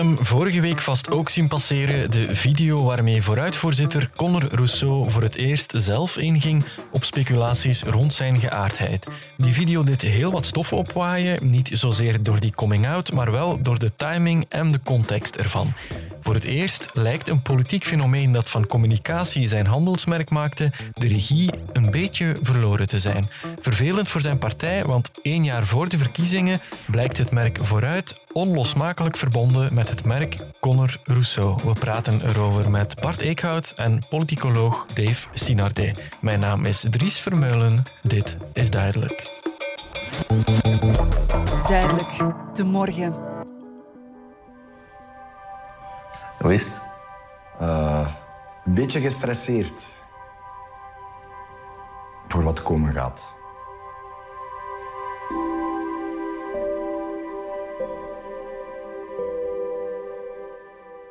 hem vorige week vast ook zien passeren, de video waarmee vooruitvoorzitter Conor Rousseau voor het eerst zelf inging op speculaties rond zijn geaardheid. Die video deed heel wat stof opwaaien, niet zozeer door die coming-out, maar wel door de timing en de context ervan. Voor het eerst lijkt een politiek fenomeen dat van communicatie zijn handelsmerk maakte, de regie een beetje verloren te zijn. Vervelend voor zijn partij, want één jaar voor de verkiezingen blijkt het merk vooruit onlosmakelijk verbonden met het merk Conor Rousseau. We praten erover met Bart Eekhout en politicoloog Dave Sinardet. Mijn naam is Dries Vermeulen. Dit is Duidelijk. Duidelijk, de morgen. Hoe is het? Uh, een beetje gestresseerd. Voor wat komen gaat.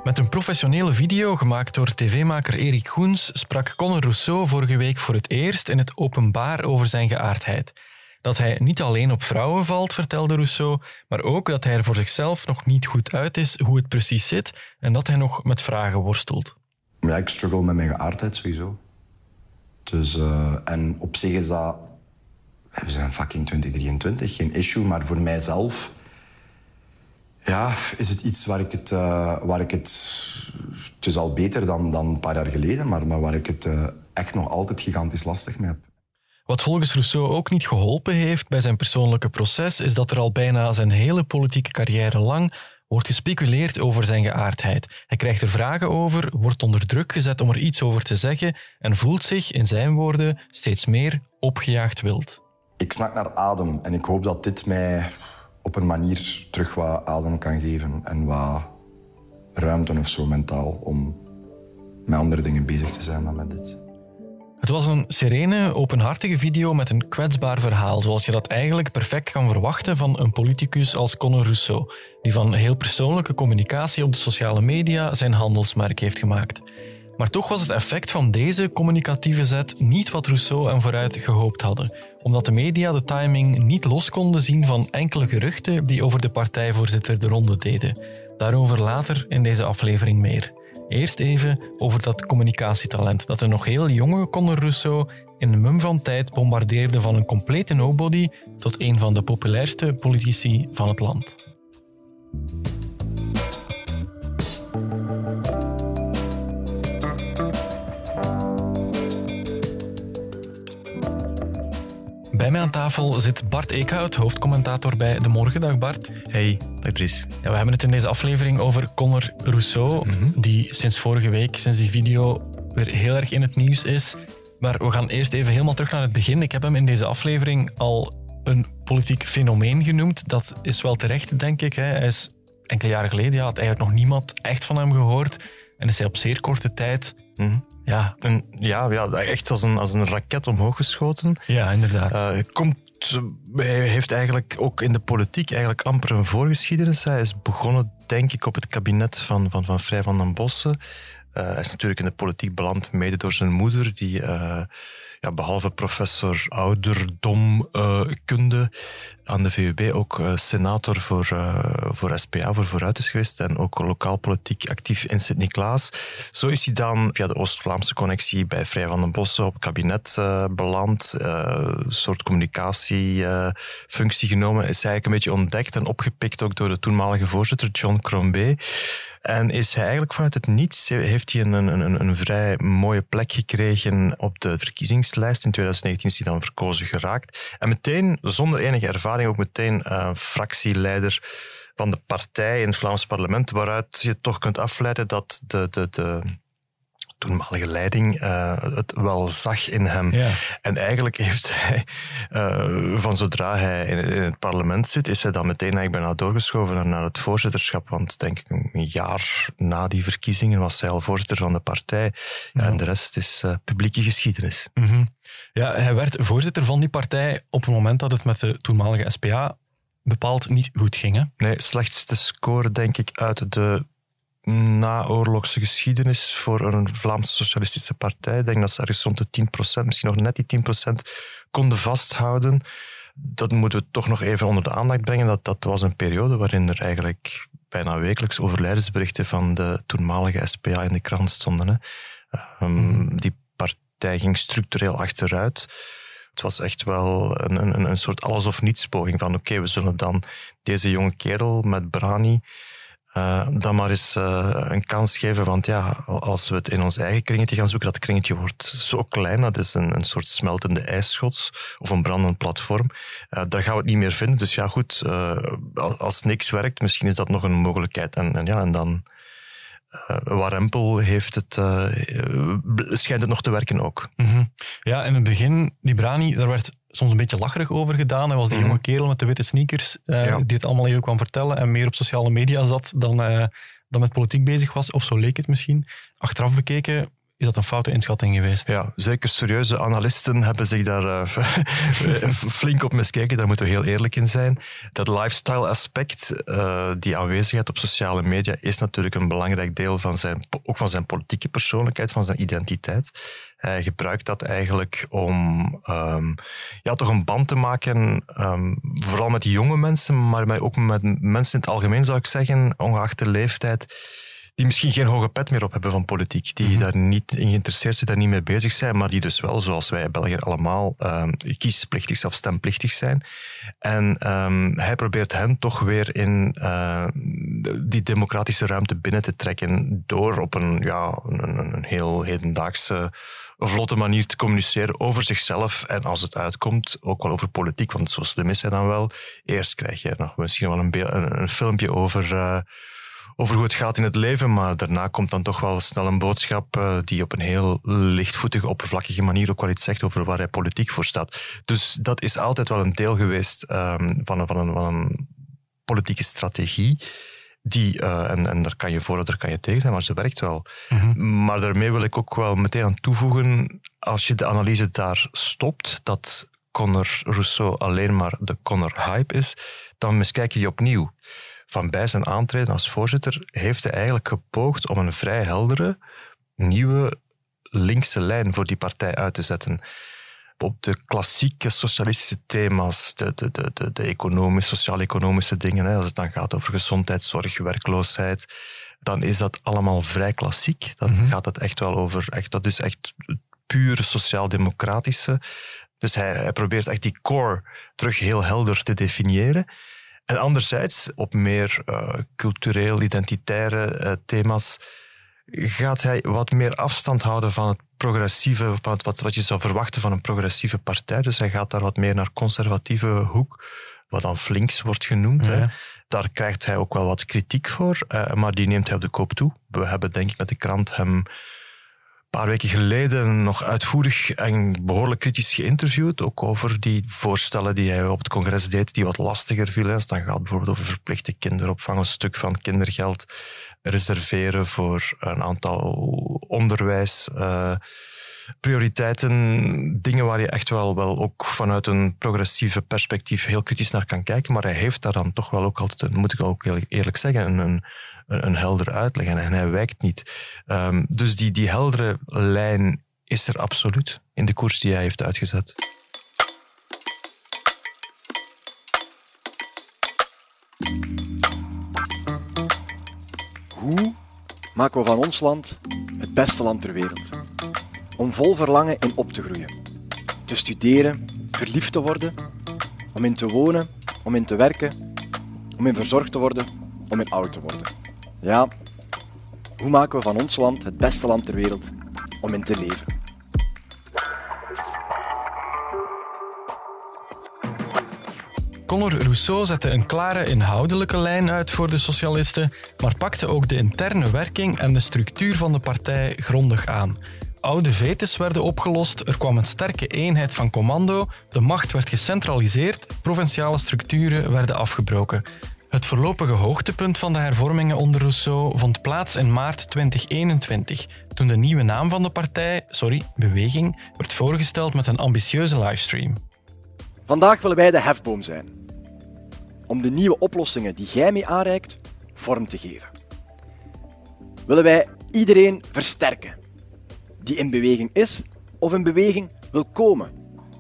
Met een professionele video gemaakt door tv-maker Erik Goens sprak Conor Rousseau vorige week voor het eerst in het openbaar over zijn geaardheid. Dat hij niet alleen op vrouwen valt, vertelde Rousseau, maar ook dat hij er voor zichzelf nog niet goed uit is hoe het precies zit en dat hij nog met vragen worstelt. Ja, ik struggle met mijn geaardheid sowieso. Dus, uh, en op zich is dat... We zijn fucking 2023, geen issue, maar voor mijzelf... Ja, is het iets waar ik het... Uh, waar ik het, het is al beter dan, dan een paar jaar geleden, maar, maar waar ik het uh, echt nog altijd gigantisch lastig mee heb. Wat volgens Rousseau ook niet geholpen heeft bij zijn persoonlijke proces, is dat er al bijna zijn hele politieke carrière lang wordt gespeculeerd over zijn geaardheid. Hij krijgt er vragen over, wordt onder druk gezet om er iets over te zeggen en voelt zich, in zijn woorden, steeds meer opgejaagd wild. Ik snak naar adem en ik hoop dat dit mij op een manier terug wat adem kan geven en wat ruimte of zo mentaal om met andere dingen bezig te zijn dan met dit. Het was een serene, openhartige video met een kwetsbaar verhaal, zoals je dat eigenlijk perfect kan verwachten van een politicus als Conor Rousseau, die van heel persoonlijke communicatie op de sociale media zijn handelsmerk heeft gemaakt. Maar toch was het effect van deze communicatieve zet niet wat Rousseau en vooruit gehoopt hadden, omdat de media de timing niet los konden zien van enkele geruchten die over de partijvoorzitter de ronde deden. Daarover later in deze aflevering meer. Eerst even over dat communicatietalent dat een nog heel jonge Conor Rousseau in een mum van tijd bombardeerde van een complete nobody tot een van de populairste politici van het land. Mij aan tafel zit Bart Eekhout, hoofdcommentator bij De Morgen. Dag Bart. Hey, dag Dries. Ja, we hebben het in deze aflevering over Conor Rousseau, die sinds vorige week, sinds die video, weer heel erg in het nieuws is. Maar we gaan eerst even helemaal terug naar het begin. Ik heb hem in deze aflevering al een politiek fenomeen genoemd. Dat is wel terecht, denk ik. Hij is enkele jaren geleden, ja, had eigenlijk nog niemand echt van hem gehoord. En is hij op zeer korte tijd ja. En, ja, ja, echt als een, als een raket omhoog geschoten. Ja, inderdaad. Uh, komt, hij heeft eigenlijk ook in de politiek eigenlijk amper een voorgeschiedenis. Hij is begonnen, denk ik, op het kabinet van, van, van Vrij van den Bossen. Uh, hij is natuurlijk in de politiek beland, mede door zijn moeder, die uh, behalve professor ouderdomkunde uh, aan de VUB ook senator voor, voor SPA, voor Vooruit is geweest en ook lokaal politiek actief in Sint-Niklaas. Zo is hij dan via de Oost-Vlaamse connectie bij Vrij van den Bossen op kabinet beland, een soort communicatiefunctie genomen, is eigenlijk een beetje ontdekt en opgepikt ook door de toenmalige voorzitter John Crombie. En is hij eigenlijk vanuit het niets, heeft hij een, een, een vrij mooie plek gekregen op de verkiezingslijst. In 2019 is hij dan verkozen geraakt. En meteen, zonder enige ervaring, ook meteen uh, fractieleider van de partij in het Vlaams parlement, waaruit je toch kunt afleiden dat de, de, de toenmalige leiding uh, het wel zag in hem. Ja. En eigenlijk heeft hij, uh, van zodra hij in, in, het parlement zit, is hij dan meteen eigenlijk bijna doorgeschoven naar het voorzitterschap. Want denk ik een jaar na die verkiezingen was hij al voorzitter van de partij. Ja. En de rest is uh, publieke geschiedenis. Mm -hmm. Ja, hij werd voorzitter van die partij op het moment dat het met de toenmalige SPA bepaald niet goed ging. Hè? Nee, slechtste score denk ik uit de naoorlogse geschiedenis voor een Vlaamse socialistische partij. Ik denk dat ze ergens rond de 10%, misschien nog net die 10% konden vasthouden. Dat moeten we toch nog even onder de aandacht brengen. Dat, dat was een periode waarin er eigenlijk bijna wekelijks overlijdensberichten van de toenmalige SPA in de krant stonden. Hè. Ehm, die partij ging structureel achteruit. Het was echt wel een, een, een soort alles of niets poging van oké, we zullen dan deze jonge kerel met Brani uh, dan maar eens uh, een kans geven. Want ja, als we het in ons eigen kringetje gaan zoeken, dat kringetje wordt zo klein. Dat is een, een soort smeltende ijsschots of een brandend platform. Uh, daar gaan we het niet meer vinden. Dus ja, goed, als niks werkt, misschien is dat nog een mogelijkheid. En, en ja, en dan uh, Warempel heeft het, schijnt het nog te werken ook. -hmm. Ja, in het begin, die Brani, daar werd soms een beetje lacherig over gedaan. Hij was die mm -hmm. jonge kerel met de witte sneakers uh, ja. die het allemaal even kwam vertellen en meer op sociale media zat dan, dan met politiek bezig was. Of zo leek het misschien. Achteraf bekeken is dat een foute inschatting geweest. Ja, zeker serieuze analisten hebben zich daar uh, flink op miskeken. Daar moeten we heel eerlijk in zijn. Dat lifestyle aspect, uh, die aanwezigheid op sociale media, is natuurlijk een belangrijk deel van zijn, ook van zijn politieke persoonlijkheid, van zijn identiteit. Hij gebruikt dat eigenlijk om um, ja, toch een band te maken, um, vooral met jonge mensen, maar ook met mensen in het algemeen zou ik zeggen, ongeacht de leeftijd die misschien geen hoge pet meer op hebben van politiek, die mm-hmm. daar niet in geïnteresseerd zijn, daar niet mee bezig zijn, maar die dus wel, zoals wij in België allemaal, um, kiesplichtig of stemplichtig zijn. En um, hij probeert hen toch weer in uh, die democratische ruimte binnen te trekken door op een, ja, een, een heel hedendaagse vlotte manier te communiceren over zichzelf en als het uitkomt ook wel over politiek, want zo slim is hij dan wel. Eerst krijg je nog misschien wel een, een, een filmpje over uh, over hoe het gaat in het leven, maar daarna komt dan toch wel snel een boodschap uh, die op een heel lichtvoetige, oppervlakkige manier ook wel iets zegt over waar hij politiek voor staat. Dus dat is altijd wel een deel geweest um, van, een, van, een, van een politieke strategie. Die, uh, en, en daar kan je voor of daar kan je tegen zijn, maar ze werkt wel. Mm-hmm. Maar daarmee wil ik ook wel meteen aan toevoegen, als je de analyse daar stopt, dat Conor Rousseau alleen maar de Conor hype is, dan miskijk je je opnieuw van bij zijn aantreden als voorzitter heeft hij eigenlijk gepoogd om een vrij heldere, nieuwe linkse lijn voor die partij uit te zetten. Op de klassieke socialistische thema's, de, de, de, de, de economische, sociaal-economische dingen, hè, als het dan gaat over gezondheidszorg, werkloosheid, dan is dat allemaal vrij klassiek. Dan mm-hmm. gaat het echt wel over, echt, dat is echt puur sociaal-democratische. Dus hij, hij probeert echt die core terug heel helder te definiëren. En anderzijds, op meer uh, cultureel-identitaire uh, thema's, gaat hij wat meer afstand houden van het progressieve, van het, wat, wat je zou verwachten van een progressieve partij. Dus hij gaat daar wat meer naar conservatieve hoek, wat dan flinks wordt genoemd. Ja. Hè. Daar krijgt hij ook wel wat kritiek voor, uh, maar die neemt hij op de koop toe. We hebben denk ik met de krant hem paar weken geleden nog uitvoerig en behoorlijk kritisch geïnterviewd. Ook over die voorstellen die hij op het congres deed, die wat lastiger vielen. Als dan gaat bijvoorbeeld over verplichte kinderopvang, een stuk van kindergeld reserveren voor een aantal onderwijs. Uh, prioriteiten, dingen waar je echt wel, wel ook vanuit een progressieve perspectief heel kritisch naar kan kijken. Maar hij heeft daar dan toch wel ook altijd, moet ik ook eerlijk zeggen, een, een, een helder uitleg en hij wijkt niet. Um, dus die, die heldere lijn is er absoluut in de koers die hij heeft uitgezet. Hoe maken we van ons land het beste land ter wereld? Om vol verlangen in op te groeien. Te studeren, verliefd te worden, om in te wonen, om in te werken, om in verzorgd te worden, om in oud te worden. Ja, hoe maken we van ons land het beste land ter wereld om in te leven? Conor Rousseau zette een klare inhoudelijke lijn uit voor de socialisten, maar pakte ook de interne werking en de structuur van de partij grondig aan. Oude vetes werden opgelost, er kwam een sterke eenheid van commando, de macht werd gecentraliseerd, provinciale structuren werden afgebroken. Het voorlopige hoogtepunt van de hervormingen onder Rousseau vond plaats in maart 2021, toen de nieuwe naam van de partij, sorry, beweging, werd voorgesteld met een ambitieuze livestream. Vandaag willen wij de hefboom zijn. Om de nieuwe oplossingen die jij mee aanreikt, vorm te geven. Willen wij iedereen versterken die in beweging is of in beweging wil komen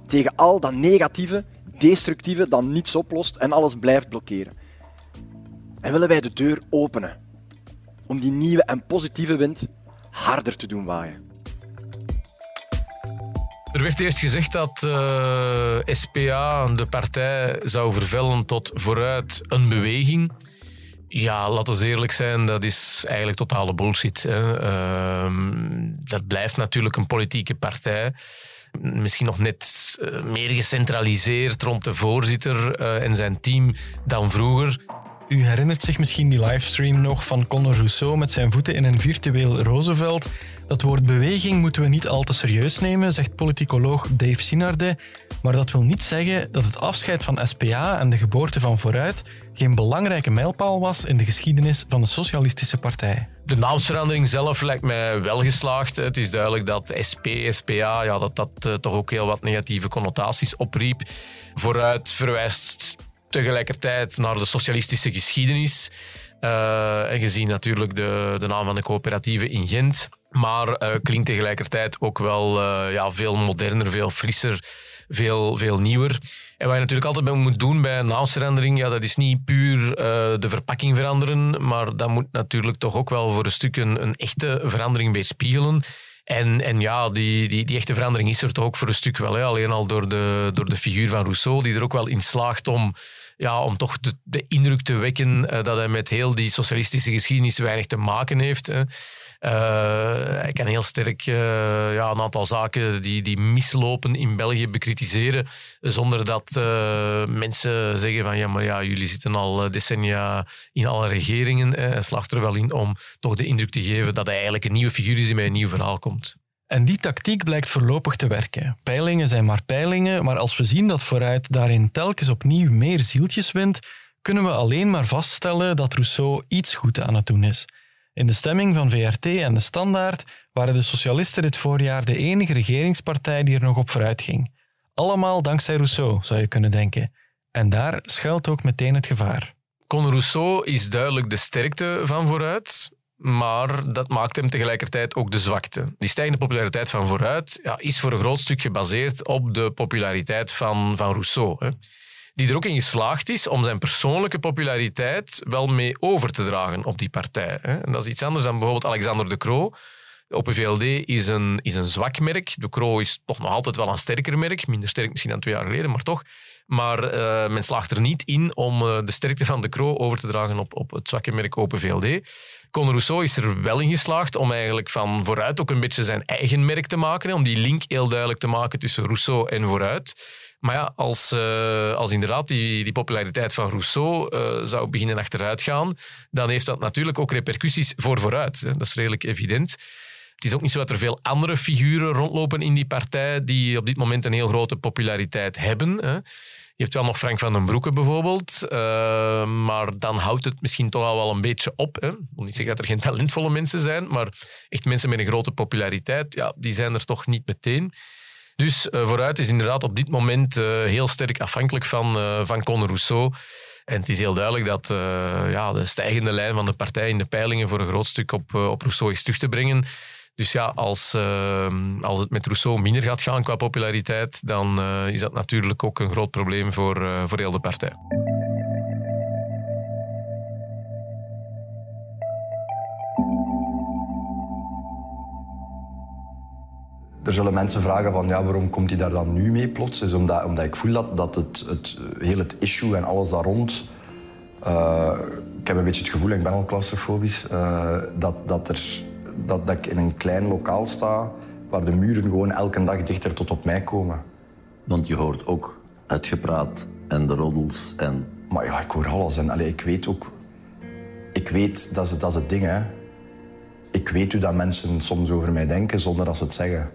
tegen al dat negatieve, destructieve dat niets oplost en alles blijft blokkeren. En willen wij de deur openen om die nieuwe en positieve wind harder te doen waaien. Er werd eerst gezegd dat eh, SPA, de partij, zou vervellen tot vooruit een beweging. Ja, laten we eerlijk zijn, dat is eigenlijk totale bullshit. Hè. Uh, dat blijft natuurlijk een politieke partij. Misschien nog net uh, meer gecentraliseerd rond de voorzitter uh, en zijn team dan vroeger. U herinnert zich misschien die livestream nog van Conor Rousseau met zijn voeten in een virtueel Roosevelt. Dat woord beweging moeten we niet al te serieus nemen, zegt politicoloog Dave Sinarde. Maar dat wil niet zeggen dat het afscheid van SPA en de geboorte van Vooruit geen belangrijke mijlpaal was in de geschiedenis van de Socialistische Partij. De naamsverandering zelf lijkt mij wel geslaagd. Het is duidelijk dat SP, SPA, ja, dat dat uh, toch ook heel wat negatieve connotaties opriep. Vooruit verwijst tegelijkertijd naar de socialistische geschiedenis. Uh, en gezien natuurlijk de, de naam van de coöperatieve in Gent. Maar uh, klinkt tegelijkertijd ook wel uh, ja, veel moderner, veel frisser, veel, veel nieuwer. En wat je natuurlijk altijd bij moet doen bij een ja, dat is niet puur de verpakking veranderen, maar dat moet natuurlijk toch ook wel voor een stuk een, een echte verandering weerspiegelen. En, en ja, die, die, die echte verandering is er toch ook voor een stuk wel. Hè? Alleen al door de, door de figuur van Rousseau, die er ook wel in slaagt om, ja, om toch de, indruk te wekken uh, dat hij met heel die socialistische geschiedenis weinig te maken heeft. Hè? Uh, hij kan heel sterk uh, ja, een aantal zaken die, die mislopen in België bekritiseren, zonder dat uh, mensen zeggen van ja, maar ja, jullie zitten al decennia in alle regeringen. Hij slaagt er wel in om toch de indruk te geven dat hij eigenlijk een nieuwe figuur is die met een nieuw verhaal komt. En die tactiek blijkt voorlopig te werken. Peilingen zijn maar peilingen, maar als we zien dat vooruit daarin telkens opnieuw meer zieltjes wint, kunnen we alleen maar vaststellen dat Rousseau iets goed aan het doen is. In de stemming van VRT en de Standaard waren de socialisten dit voorjaar de enige regeringspartij die er nog op vooruit ging. Allemaal dankzij Rousseau, zou je kunnen denken. En daar schuilt ook meteen het gevaar. Con Rousseau is duidelijk de sterkte van vooruit, maar dat maakt hem tegelijkertijd ook de zwakte. Die stijgende populariteit van vooruit ja, is voor een groot stuk gebaseerd op de populariteit van, van Rousseau. Hè die er ook in geslaagd is om zijn persoonlijke populariteit wel mee over te dragen op die partij. En dat is iets anders dan bijvoorbeeld Alexander de Croo. Open VLD is een, is een zwak merk. De Croo is toch nog altijd wel een sterker merk. Minder sterk misschien dan twee jaar geleden, maar toch. Maar uh, men slaagt er niet in om uh, de sterkte van de Croo over te dragen op, op het zwakke merk Open VLD. Conor Rousseau is er wel in geslaagd om eigenlijk van vooruit ook een beetje zijn eigen merk te maken. Om die link heel duidelijk te maken tussen Rousseau en vooruit. Maar ja, als, uh, als inderdaad die, die populariteit van Rousseau zou beginnen achteruit gaan, dan heeft dat natuurlijk ook repercussies voor vooruit. Dat is redelijk evident. Het is ook niet zo dat er veel andere figuren rondlopen in die partij die op dit moment een heel grote populariteit hebben. Hè. Je hebt wel nog Frank van den Broeke bijvoorbeeld, uh, maar dan houdt het misschien toch al wel een beetje op. Hè. Ik wil niet zeggen dat er geen talentvolle mensen zijn, maar echt mensen met een grote populariteit, ja, die zijn er toch niet meteen. Dus uh, vooruit is inderdaad op dit moment uh, heel sterk afhankelijk van, van Conor Rousseau. En het is heel duidelijk dat ja, de stijgende lijn van de partij in de peilingen voor een groot stuk op, op Rousseau is terug te brengen. Dus ja, als, als het met Rousseau minder gaat gaan qua populariteit, dan is dat natuurlijk ook een groot probleem voor, voor heel de partij. er zullen mensen vragen van ja, waarom komt hij daar dan nu mee plots? Is omdat, omdat ik voel dat, dat het, het, heel het issue en alles daar rond... Uh, ik heb een beetje het gevoel, ik ben al claustrofobisch, dat, dat, er, dat, dat ik in een klein lokaal sta waar de muren gewoon elke dag dichter tot op mij komen. Want je hoort ook het gepraat en de roddels en... Maar ja, ik hoor alles en allee, ik weet ook... Ik weet, dat is, dat is het ding, hè. Ik weet hoe dat mensen soms over mij denken zonder dat ze het zeggen.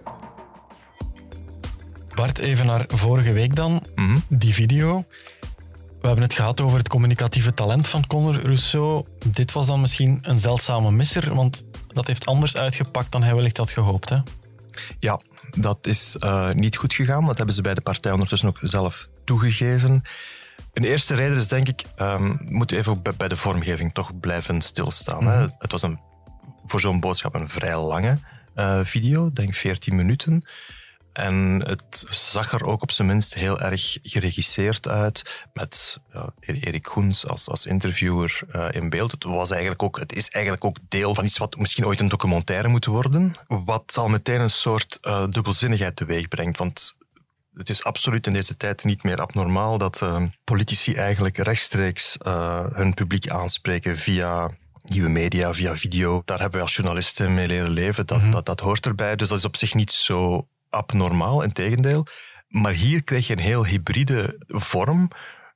Bart, even naar vorige week dan. Mhm. Die video. We hebben het gehad over het communicatieve talent van Conor Rousseau. Dit was dan misschien een zeldzame misser, want dat heeft anders uitgepakt dan hij wellicht had gehoopt. Hè? Ja, dat is uh, niet goed gegaan. Dat hebben ze bij de partij ondertussen ook zelf toegegeven. Een eerste reden is denk ik, um, moet even ook bij de vormgeving toch blijven stilstaan. Mm -hmm. hè? Mhm. Het was een, voor zo'n boodschap een vrij lange uh, video, denk 14 minuten. En het zag er ook op zijn minst heel erg geregisseerd uit. Met ja, Erik Goens als, als interviewer uh, in beeld. Het, was eigenlijk ook, het is eigenlijk ook deel van iets wat misschien ooit een documentaire moet worden. Wat al meteen een soort uh, dubbelzinnigheid teweeg brengt. Want het is absoluut in deze tijd niet meer abnormaal dat uh, politici eigenlijk rechtstreeks hun publiek aanspreken via nieuwe media, via video. Daar hebben we als journalisten mee leren leven. Dat, mm -hmm. dat, dat hoort erbij. Dus dat is op zich niet zo abnormaal, in tegendeel. Maar hier kreeg je een heel hybride vorm.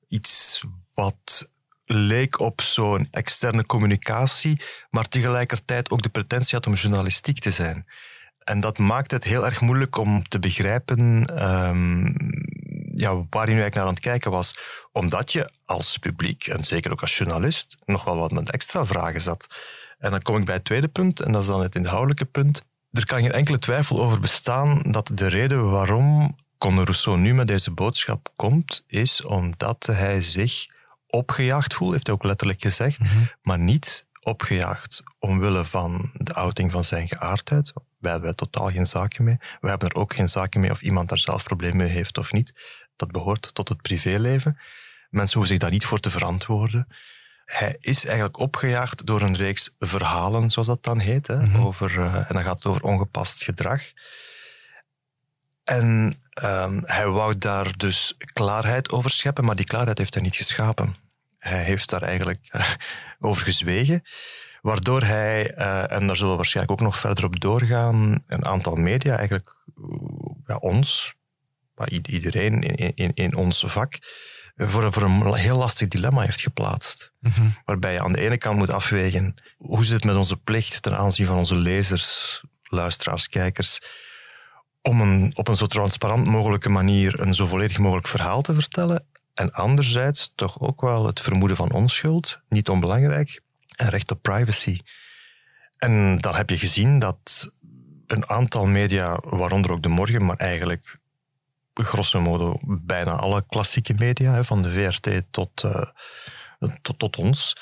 Iets wat leek op zo'n externe communicatie, maar tegelijkertijd ook de pretentie had om journalistiek te zijn. En dat maakt het heel erg moeilijk om te begrijpen um, ja, waar je nu eigenlijk naar aan het kijken was. Omdat je als publiek, en zeker ook als journalist, nog wel wat met extra vragen zat. En dan kom ik bij het tweede punt, en dat is dan het inhoudelijke punt. Er kan geen enkele twijfel over bestaan dat de reden waarom Conor Rousseau nu met deze boodschap komt, is omdat hij zich opgejaagd voelt, heeft hij ook letterlijk gezegd, mm -hmm. maar niet opgejaagd omwille van de outing van zijn geaardheid. Wij hebben er totaal geen zaken mee. We hebben er ook geen zaken mee of iemand daar zelf problemen mee heeft of niet. Dat behoort tot het privéleven. Mensen hoeven zich daar niet voor te verantwoorden. Hij is eigenlijk opgejaagd door een reeks verhalen, zoals dat dan heet. Hè, mm -hmm. over, uh, en dan gaat het over ongepast gedrag. En um, hij wou daar dus klaarheid over scheppen, maar die klaarheid heeft hij niet geschapen. Hij heeft daar eigenlijk uh, over gezwegen, waardoor hij, uh, en daar zullen we waarschijnlijk ook nog verder op doorgaan, een aantal media, eigenlijk ja, ons, iedereen in, in, in ons vak, voor, voor een heel lastig dilemma heeft geplaatst. Mm -hmm. Waarbij je aan de ene kant moet afwegen hoe zit het met onze plicht ten aanzien van onze lezers, luisteraars, kijkers, om een, op een zo transparant mogelijke manier een zo volledig mogelijk verhaal te vertellen. En anderzijds toch ook wel het vermoeden van onschuld, niet onbelangrijk, en recht op privacy. En dan heb je gezien dat een aantal media, waaronder ook De Morgen, maar eigenlijk grosso modo bijna alle klassieke media, van de VRT tot, uh, tot, tot ons,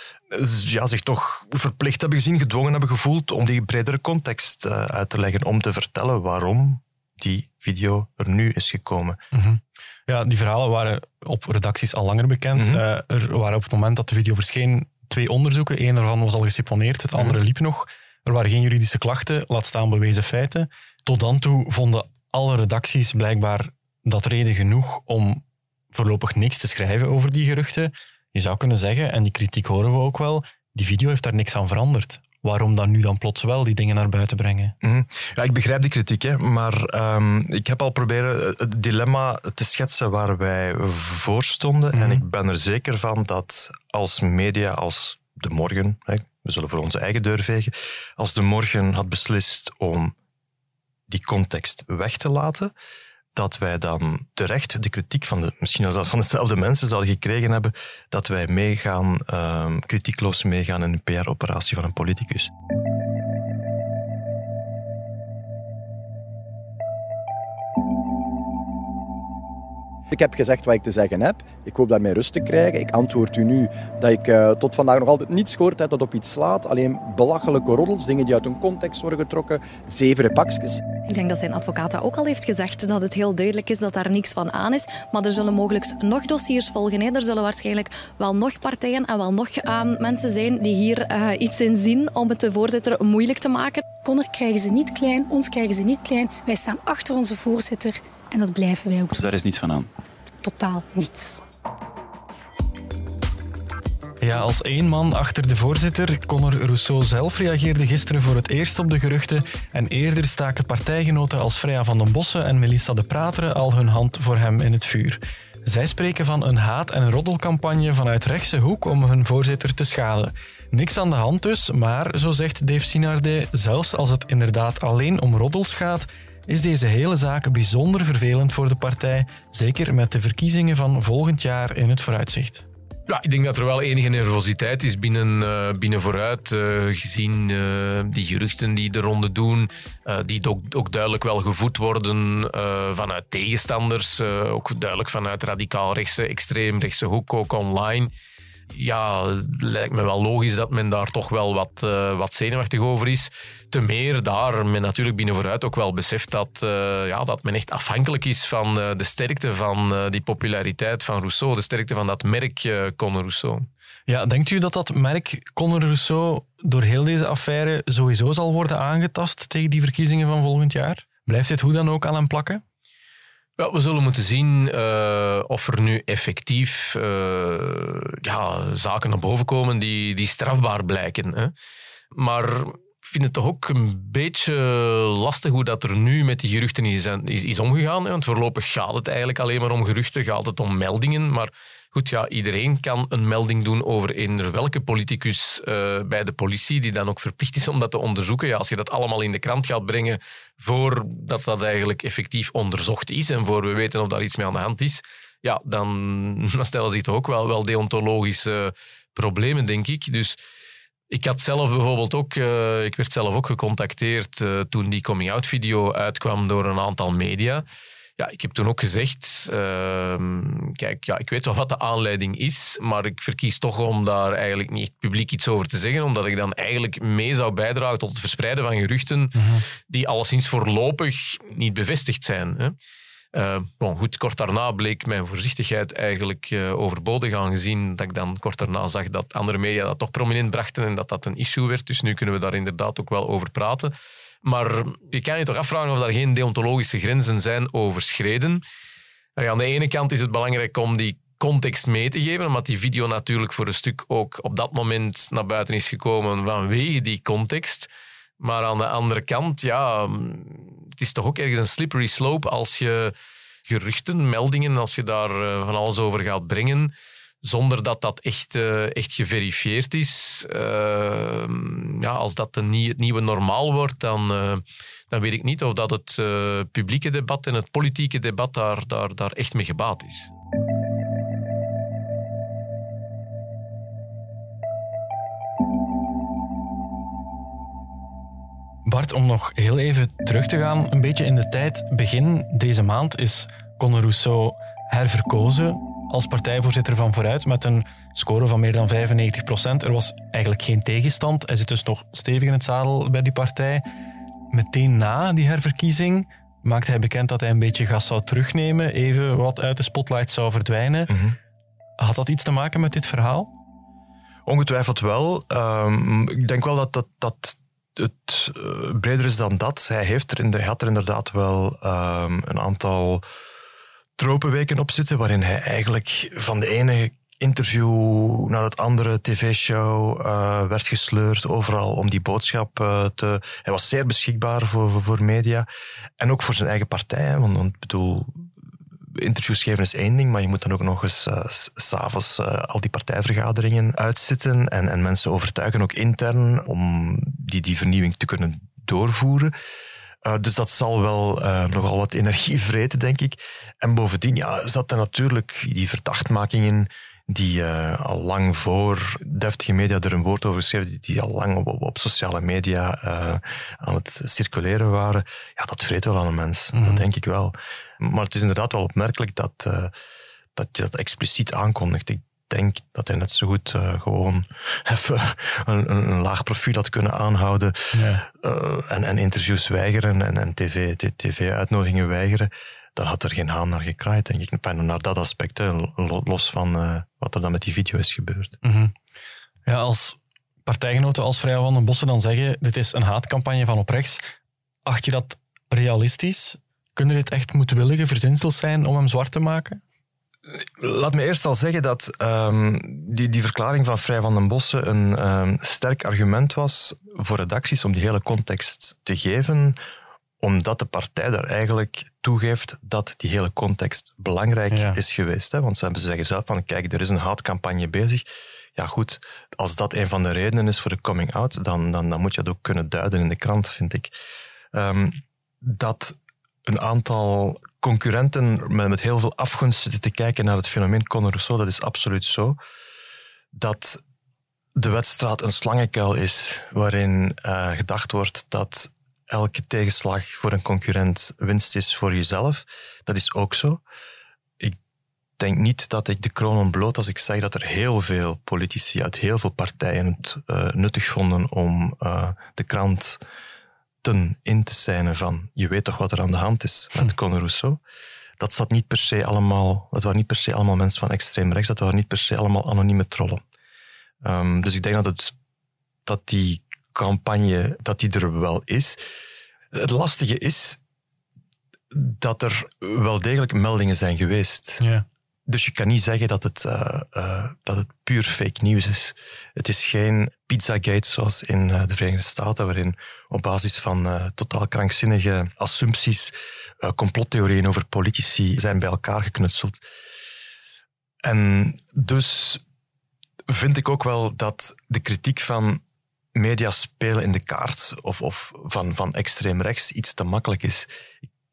ja, zich toch verplicht hebben gezien, gedwongen hebben gevoeld om die bredere context uh, uit te leggen, om te vertellen waarom die video er nu is gekomen. Mm -hmm. Ja, die verhalen waren op redacties al langer bekend. Mm -hmm. uh, er waren op het moment dat de video verscheen twee onderzoeken. Eén daarvan was al geseponeerd, het andere mm -hmm. liep nog. Er waren geen juridische klachten, laat staan bewezen feiten. Tot dan toe vonden alle redacties blijkbaar dat reden genoeg om voorlopig niks te schrijven over die geruchten. Je zou kunnen zeggen, en die kritiek horen we ook wel, die video heeft daar niks aan veranderd. Waarom dan nu dan plots wel die dingen naar buiten brengen? Mm -hmm. Ja, ik begrijp die kritiek, hè, maar um, ik heb al proberen het dilemma te schetsen waar wij voor stonden. Mm -hmm. En ik ben er zeker van dat als media, als De Morgen, hè, we zullen voor onze eigen deur vegen, als De Morgen had beslist om die context weg te laten, dat wij dan terecht de kritiek van, de, misschien van dezelfde mensen zouden gekregen hebben, dat wij meegaan, um, kritiekloos meegaan in een PR-operatie van een politicus. Ik heb gezegd wat ik te zeggen heb. Ik hoop daarmee rust te krijgen. Ik antwoord u nu dat ik uh, tot vandaag nog altijd niets gehoord heb dat op iets slaat. Alleen belachelijke roddels, dingen die uit hun context worden getrokken, zeveren pakjes. Ik denk dat zijn advocaat ook al heeft gezegd, dat het heel duidelijk is dat daar niks van aan is. Maar er zullen mogelijk nog dossiers volgen. Hè. Er zullen waarschijnlijk wel nog partijen en wel nog uh, mensen zijn die hier uh, iets in zien om het de voorzitter moeilijk te maken. Connor krijgen ze niet klein, ons krijgen ze niet klein. Wij staan achter onze voorzitter. En dat blijven wij ook. Dus daar is niets van aan? Totaal niets. Ja, als één man achter de voorzitter, Conor Rousseau zelf reageerde gisteren voor het eerst op de geruchten en eerder staken partijgenoten als Freya van den Bossen en Melissa de Prateren al hun hand voor hem in het vuur. Zij spreken van een haat- en roddelcampagne vanuit rechtse hoek om hun voorzitter te schaden. Niks aan de hand dus, maar, zo zegt Dave Sinardet, zelfs als het inderdaad alleen om roddels gaat, is deze hele zaak bijzonder vervelend voor de partij, zeker met de verkiezingen van volgend jaar in het vooruitzicht. Ja, ik denk dat er wel enige nervositeit is binnen, uh, binnen vooruit, uh, gezien uh, die geruchten die de ronde doen, die ook, ook, duidelijk wel gevoed worden vanuit tegenstanders, ook duidelijk vanuit radicaal rechtse, extreem rechtse hoek, ook online. Ja, lijkt me wel logisch dat men daar toch wel wat, uh, wat zenuwachtig over is. Te meer daar men natuurlijk binnen vooruit ook wel beseft dat, uh, ja, dat men echt afhankelijk is van uh, de sterkte van die populariteit van Rousseau, de sterkte van dat merk Conor Rousseau. Ja, denkt u dat dat merk Conor Rousseau door heel deze affaire sowieso zal worden aangetast tegen die verkiezingen van volgend jaar? Blijft dit hoe dan ook aan hem plakken? We zullen moeten zien uh, of er nu effectief uh, ja, zaken naar boven komen die, die strafbaar blijken. Hè. Maar ik vind het toch ook een beetje lastig hoe dat er nu met die geruchten is, is, is omgegaan. Hè. Want voorlopig gaat het eigenlijk alleen maar om geruchten, gaat het om meldingen. Maar Goed, ja, iedereen kan een melding doen over eender welke politicus uh, bij de politie, die dan ook verplicht is om dat te onderzoeken. Ja, als je dat allemaal in de krant gaat brengen voordat dat eigenlijk effectief onderzocht is en voor we weten of daar iets mee aan de hand is, ja, dan, dan stellen zich toch ook wel, wel deontologische problemen, denk ik. Dus ik had zelf bijvoorbeeld ook, uh, ik werd zelf ook gecontacteerd uh, toen die coming-out video uitkwam door een aantal media. Ja, ik heb toen ook gezegd, uh, kijk, ja, ik weet wel wat de aanleiding is, maar ik verkies toch om daar eigenlijk niet publiek iets over te zeggen, omdat ik dan eigenlijk mee zou bijdragen tot het verspreiden van geruchten mm -hmm. die alleszins voorlopig niet bevestigd zijn. Hè. Uh, bon, goed, kort daarna bleek mijn voorzichtigheid eigenlijk uh, overbodig, aangezien dat ik dan kort daarna zag dat andere media dat toch prominent brachten en dat dat een issue werd. Dus nu kunnen we daar inderdaad ook wel over praten. Maar je kan je toch afvragen of er geen deontologische grenzen zijn overschreden. aan de ene kant is het belangrijk om die context mee te geven, omdat die video natuurlijk voor een stuk ook op dat moment naar buiten is gekomen vanwege die context. Maar aan de andere kant, ja, het is toch ook ergens een slippery slope als je geruchten, meldingen, als je daar eh, van alles over gaat brengen, zonder dat dat echt, uh, echt geverifieerd is. Uh, ja, als dat een, het nieuwe normaal wordt, dan, uh, dan weet ik niet of dat het publieke debat en het politieke debat daar, daar, daar echt mee gebaat is. Bart, om nog heel even terug te gaan, een beetje in de tijd. Begin deze maand is Conor Rousseau herverkozen als partijvoorzitter van Vooruit met een score van meer dan 95 procent. Er was eigenlijk geen tegenstand. Hij zit dus nog stevig in het zadel bij die partij. Meteen na die herverkiezing maakte hij bekend dat hij een beetje gas zou terugnemen, even wat uit de spotlight zou verdwijnen. Mhm. Had dat iets te maken met dit verhaal? Ongetwijfeld wel. Um, ik denk wel dat, dat, dat het uh, breder is dan dat. Hij, heeft er in de, had er inderdaad wel um, een aantal tropenweken op zitten, waarin hij eigenlijk van de ene interview naar het andere tv-show uh, werd gesleurd, overal om die boodschap uh, te... Hij was zeer beschikbaar voor, voor, media en ook voor zijn eigen partij. Want, ik bedoel, interviews geven is één ding, maar je moet dan ook nog eens uh, s'avonds al die partijvergaderingen uitzitten en, en mensen overtuigen, ook intern, om die, die vernieuwing te kunnen doorvoeren. Uh, dus dat zal wel uh, nogal wat energie vreten, denk ik. En bovendien ja, zat er natuurlijk die verdachtmakingen die uh, al lang voor deftige media er een woord over schreven, die, die al lang op, op sociale media aan het circuleren waren. Ja, dat vreet wel aan een mens. Dat mhm. denk ik wel. Maar het is inderdaad wel opmerkelijk dat, dat je dat expliciet aankondigt. Ik denk dat hij net zo goed uh, gewoon even een, een, laag profiel had kunnen aanhouden ja. uh, en, en, interviews weigeren en, en tv-uitnodigingen TV weigeren. Dan had er geen haan naar gekraaid, denk ik. Enfin, naar dat aspect, los van uh, wat er dan met die video is gebeurd. Mm -hmm. Ja, als partijgenoten als Vrij van den Bossen dan zeggen, dit is een haatcampagne van op rechts, acht je dat realistisch? Kunnen dit echt moedwillige verzinsels zijn om hem zwart te maken? Laat me eerst al zeggen dat um, die, die verklaring van Vrij van den Bossen een um, sterk argument was voor redacties om die hele context te geven, omdat de partij daar eigenlijk toegeeft dat die hele context belangrijk is geweest. Hè? Want ze hebben zeggen zelf van, kijk, er is een haatcampagne bezig. Ja goed, als dat een van de redenen is voor de coming out, dan, dan, dan moet je dat ook kunnen duiden in de krant, vind ik. Um, dat een aantal concurrenten met, met heel veel afgunst zitten te kijken naar het fenomeen Conor Rousseau. Dat is absoluut zo. Dat de wedstrijd een slangenkuil is waarin uh, gedacht wordt dat elke tegenslag voor een concurrent winst is voor jezelf. Dat is ook zo. Ik denk niet dat ik de kroon ontbloot als ik zeg dat er heel veel politici uit heel veel partijen het uh, nuttig vonden om uh, de krant in te zijn van je weet toch wat er aan de hand is met hm. Conor Rousseau. Dat, zat niet per se allemaal, dat waren niet per se allemaal mensen van extreem rechts, dat waren niet per se allemaal anonieme trollen. Um, dus ik denk dat, het, dat die campagne dat die er wel is. Het lastige is dat er wel degelijk meldingen zijn geweest. Ja. Dus je kan niet zeggen dat het, uh, uh, dat het puur fake nieuws is. Het is geen Pizzagate zoals in uh, de Verenigde Staten, waarin op basis van totaal krankzinnige assumpties complottheorieën over politici zijn bij elkaar geknutseld. En dus vind ik ook wel dat de kritiek van media spelen in de kaart of, of van, van extreem rechts iets te makkelijk is.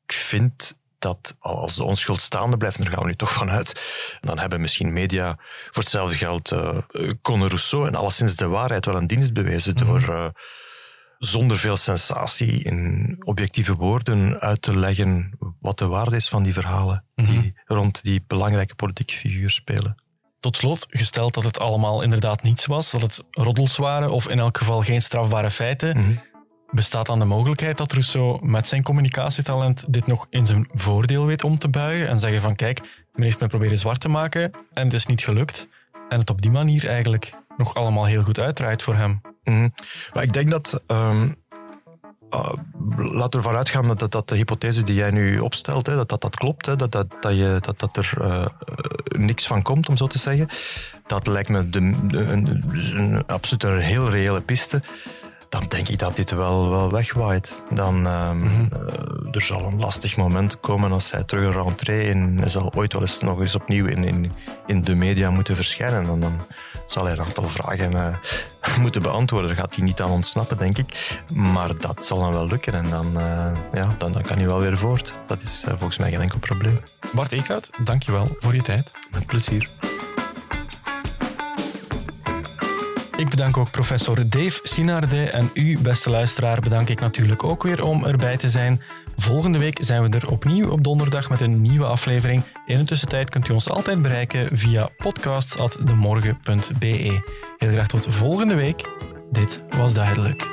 Ik vind dat als de onschuld staande blijft, en daar gaan we nu toch vanuit, dan hebben misschien media voor hetzelfde geld uh, Conor Rousseau en alleszins de waarheid wel een dienst bewezen door uh, zonder veel sensatie in objectieve woorden uit te leggen wat de waarde is van die verhalen die mhm. rond die belangrijke politieke figuur spelen. Tot slot, gesteld dat het allemaal inderdaad niets was, dat het roddels waren of in elk geval geen strafbare feiten, mhm. Bestaat dan de mogelijkheid dat Rousseau met zijn communicatietalent dit nog in zijn voordeel weet om te buigen en zeggen van kijk, men heeft me proberen zwart te maken en het is niet gelukt en het op die manier eigenlijk nog allemaal heel goed uitdraait voor hem. Mm Maar ik denk dat ehm, uh, laten we ervan uitgaan dat, dat, de hypothese die jij nu opstelt, hè, dat, dat dat klopt, hè, dat, dat, dat, je, dat, dat er uh, niks van komt, om zo te zeggen. Dat lijkt me de, een, een, absoluut een heel reële piste dan denk ik dat dit wel, wel wegwaait. Dan, mm -hmm. uh, er zal een lastig moment komen als hij terug een rentree en hij zal ooit wel eens nog eens opnieuw in, in, in de media moeten verschijnen. En dan zal hij een aantal vragen uh, moeten beantwoorden. Daar gaat hij niet aan ontsnappen, denk ik. Maar dat zal dan wel lukken en dan, uh, ja, dan, dan kan hij wel weer voort. Dat is volgens mij geen enkel probleem. Bart Eekhout, dankjewel voor je tijd. Met plezier. Ik bedank ook professor Dave Sinarde en u, beste luisteraar, bedank ik natuurlijk ook weer om erbij te zijn. Volgende week zijn we er opnieuw op donderdag met een nieuwe aflevering. In de tussentijd kunt u ons altijd bereiken via podcasts.demorgen.be. Heel graag tot volgende week. Dit was duidelijk.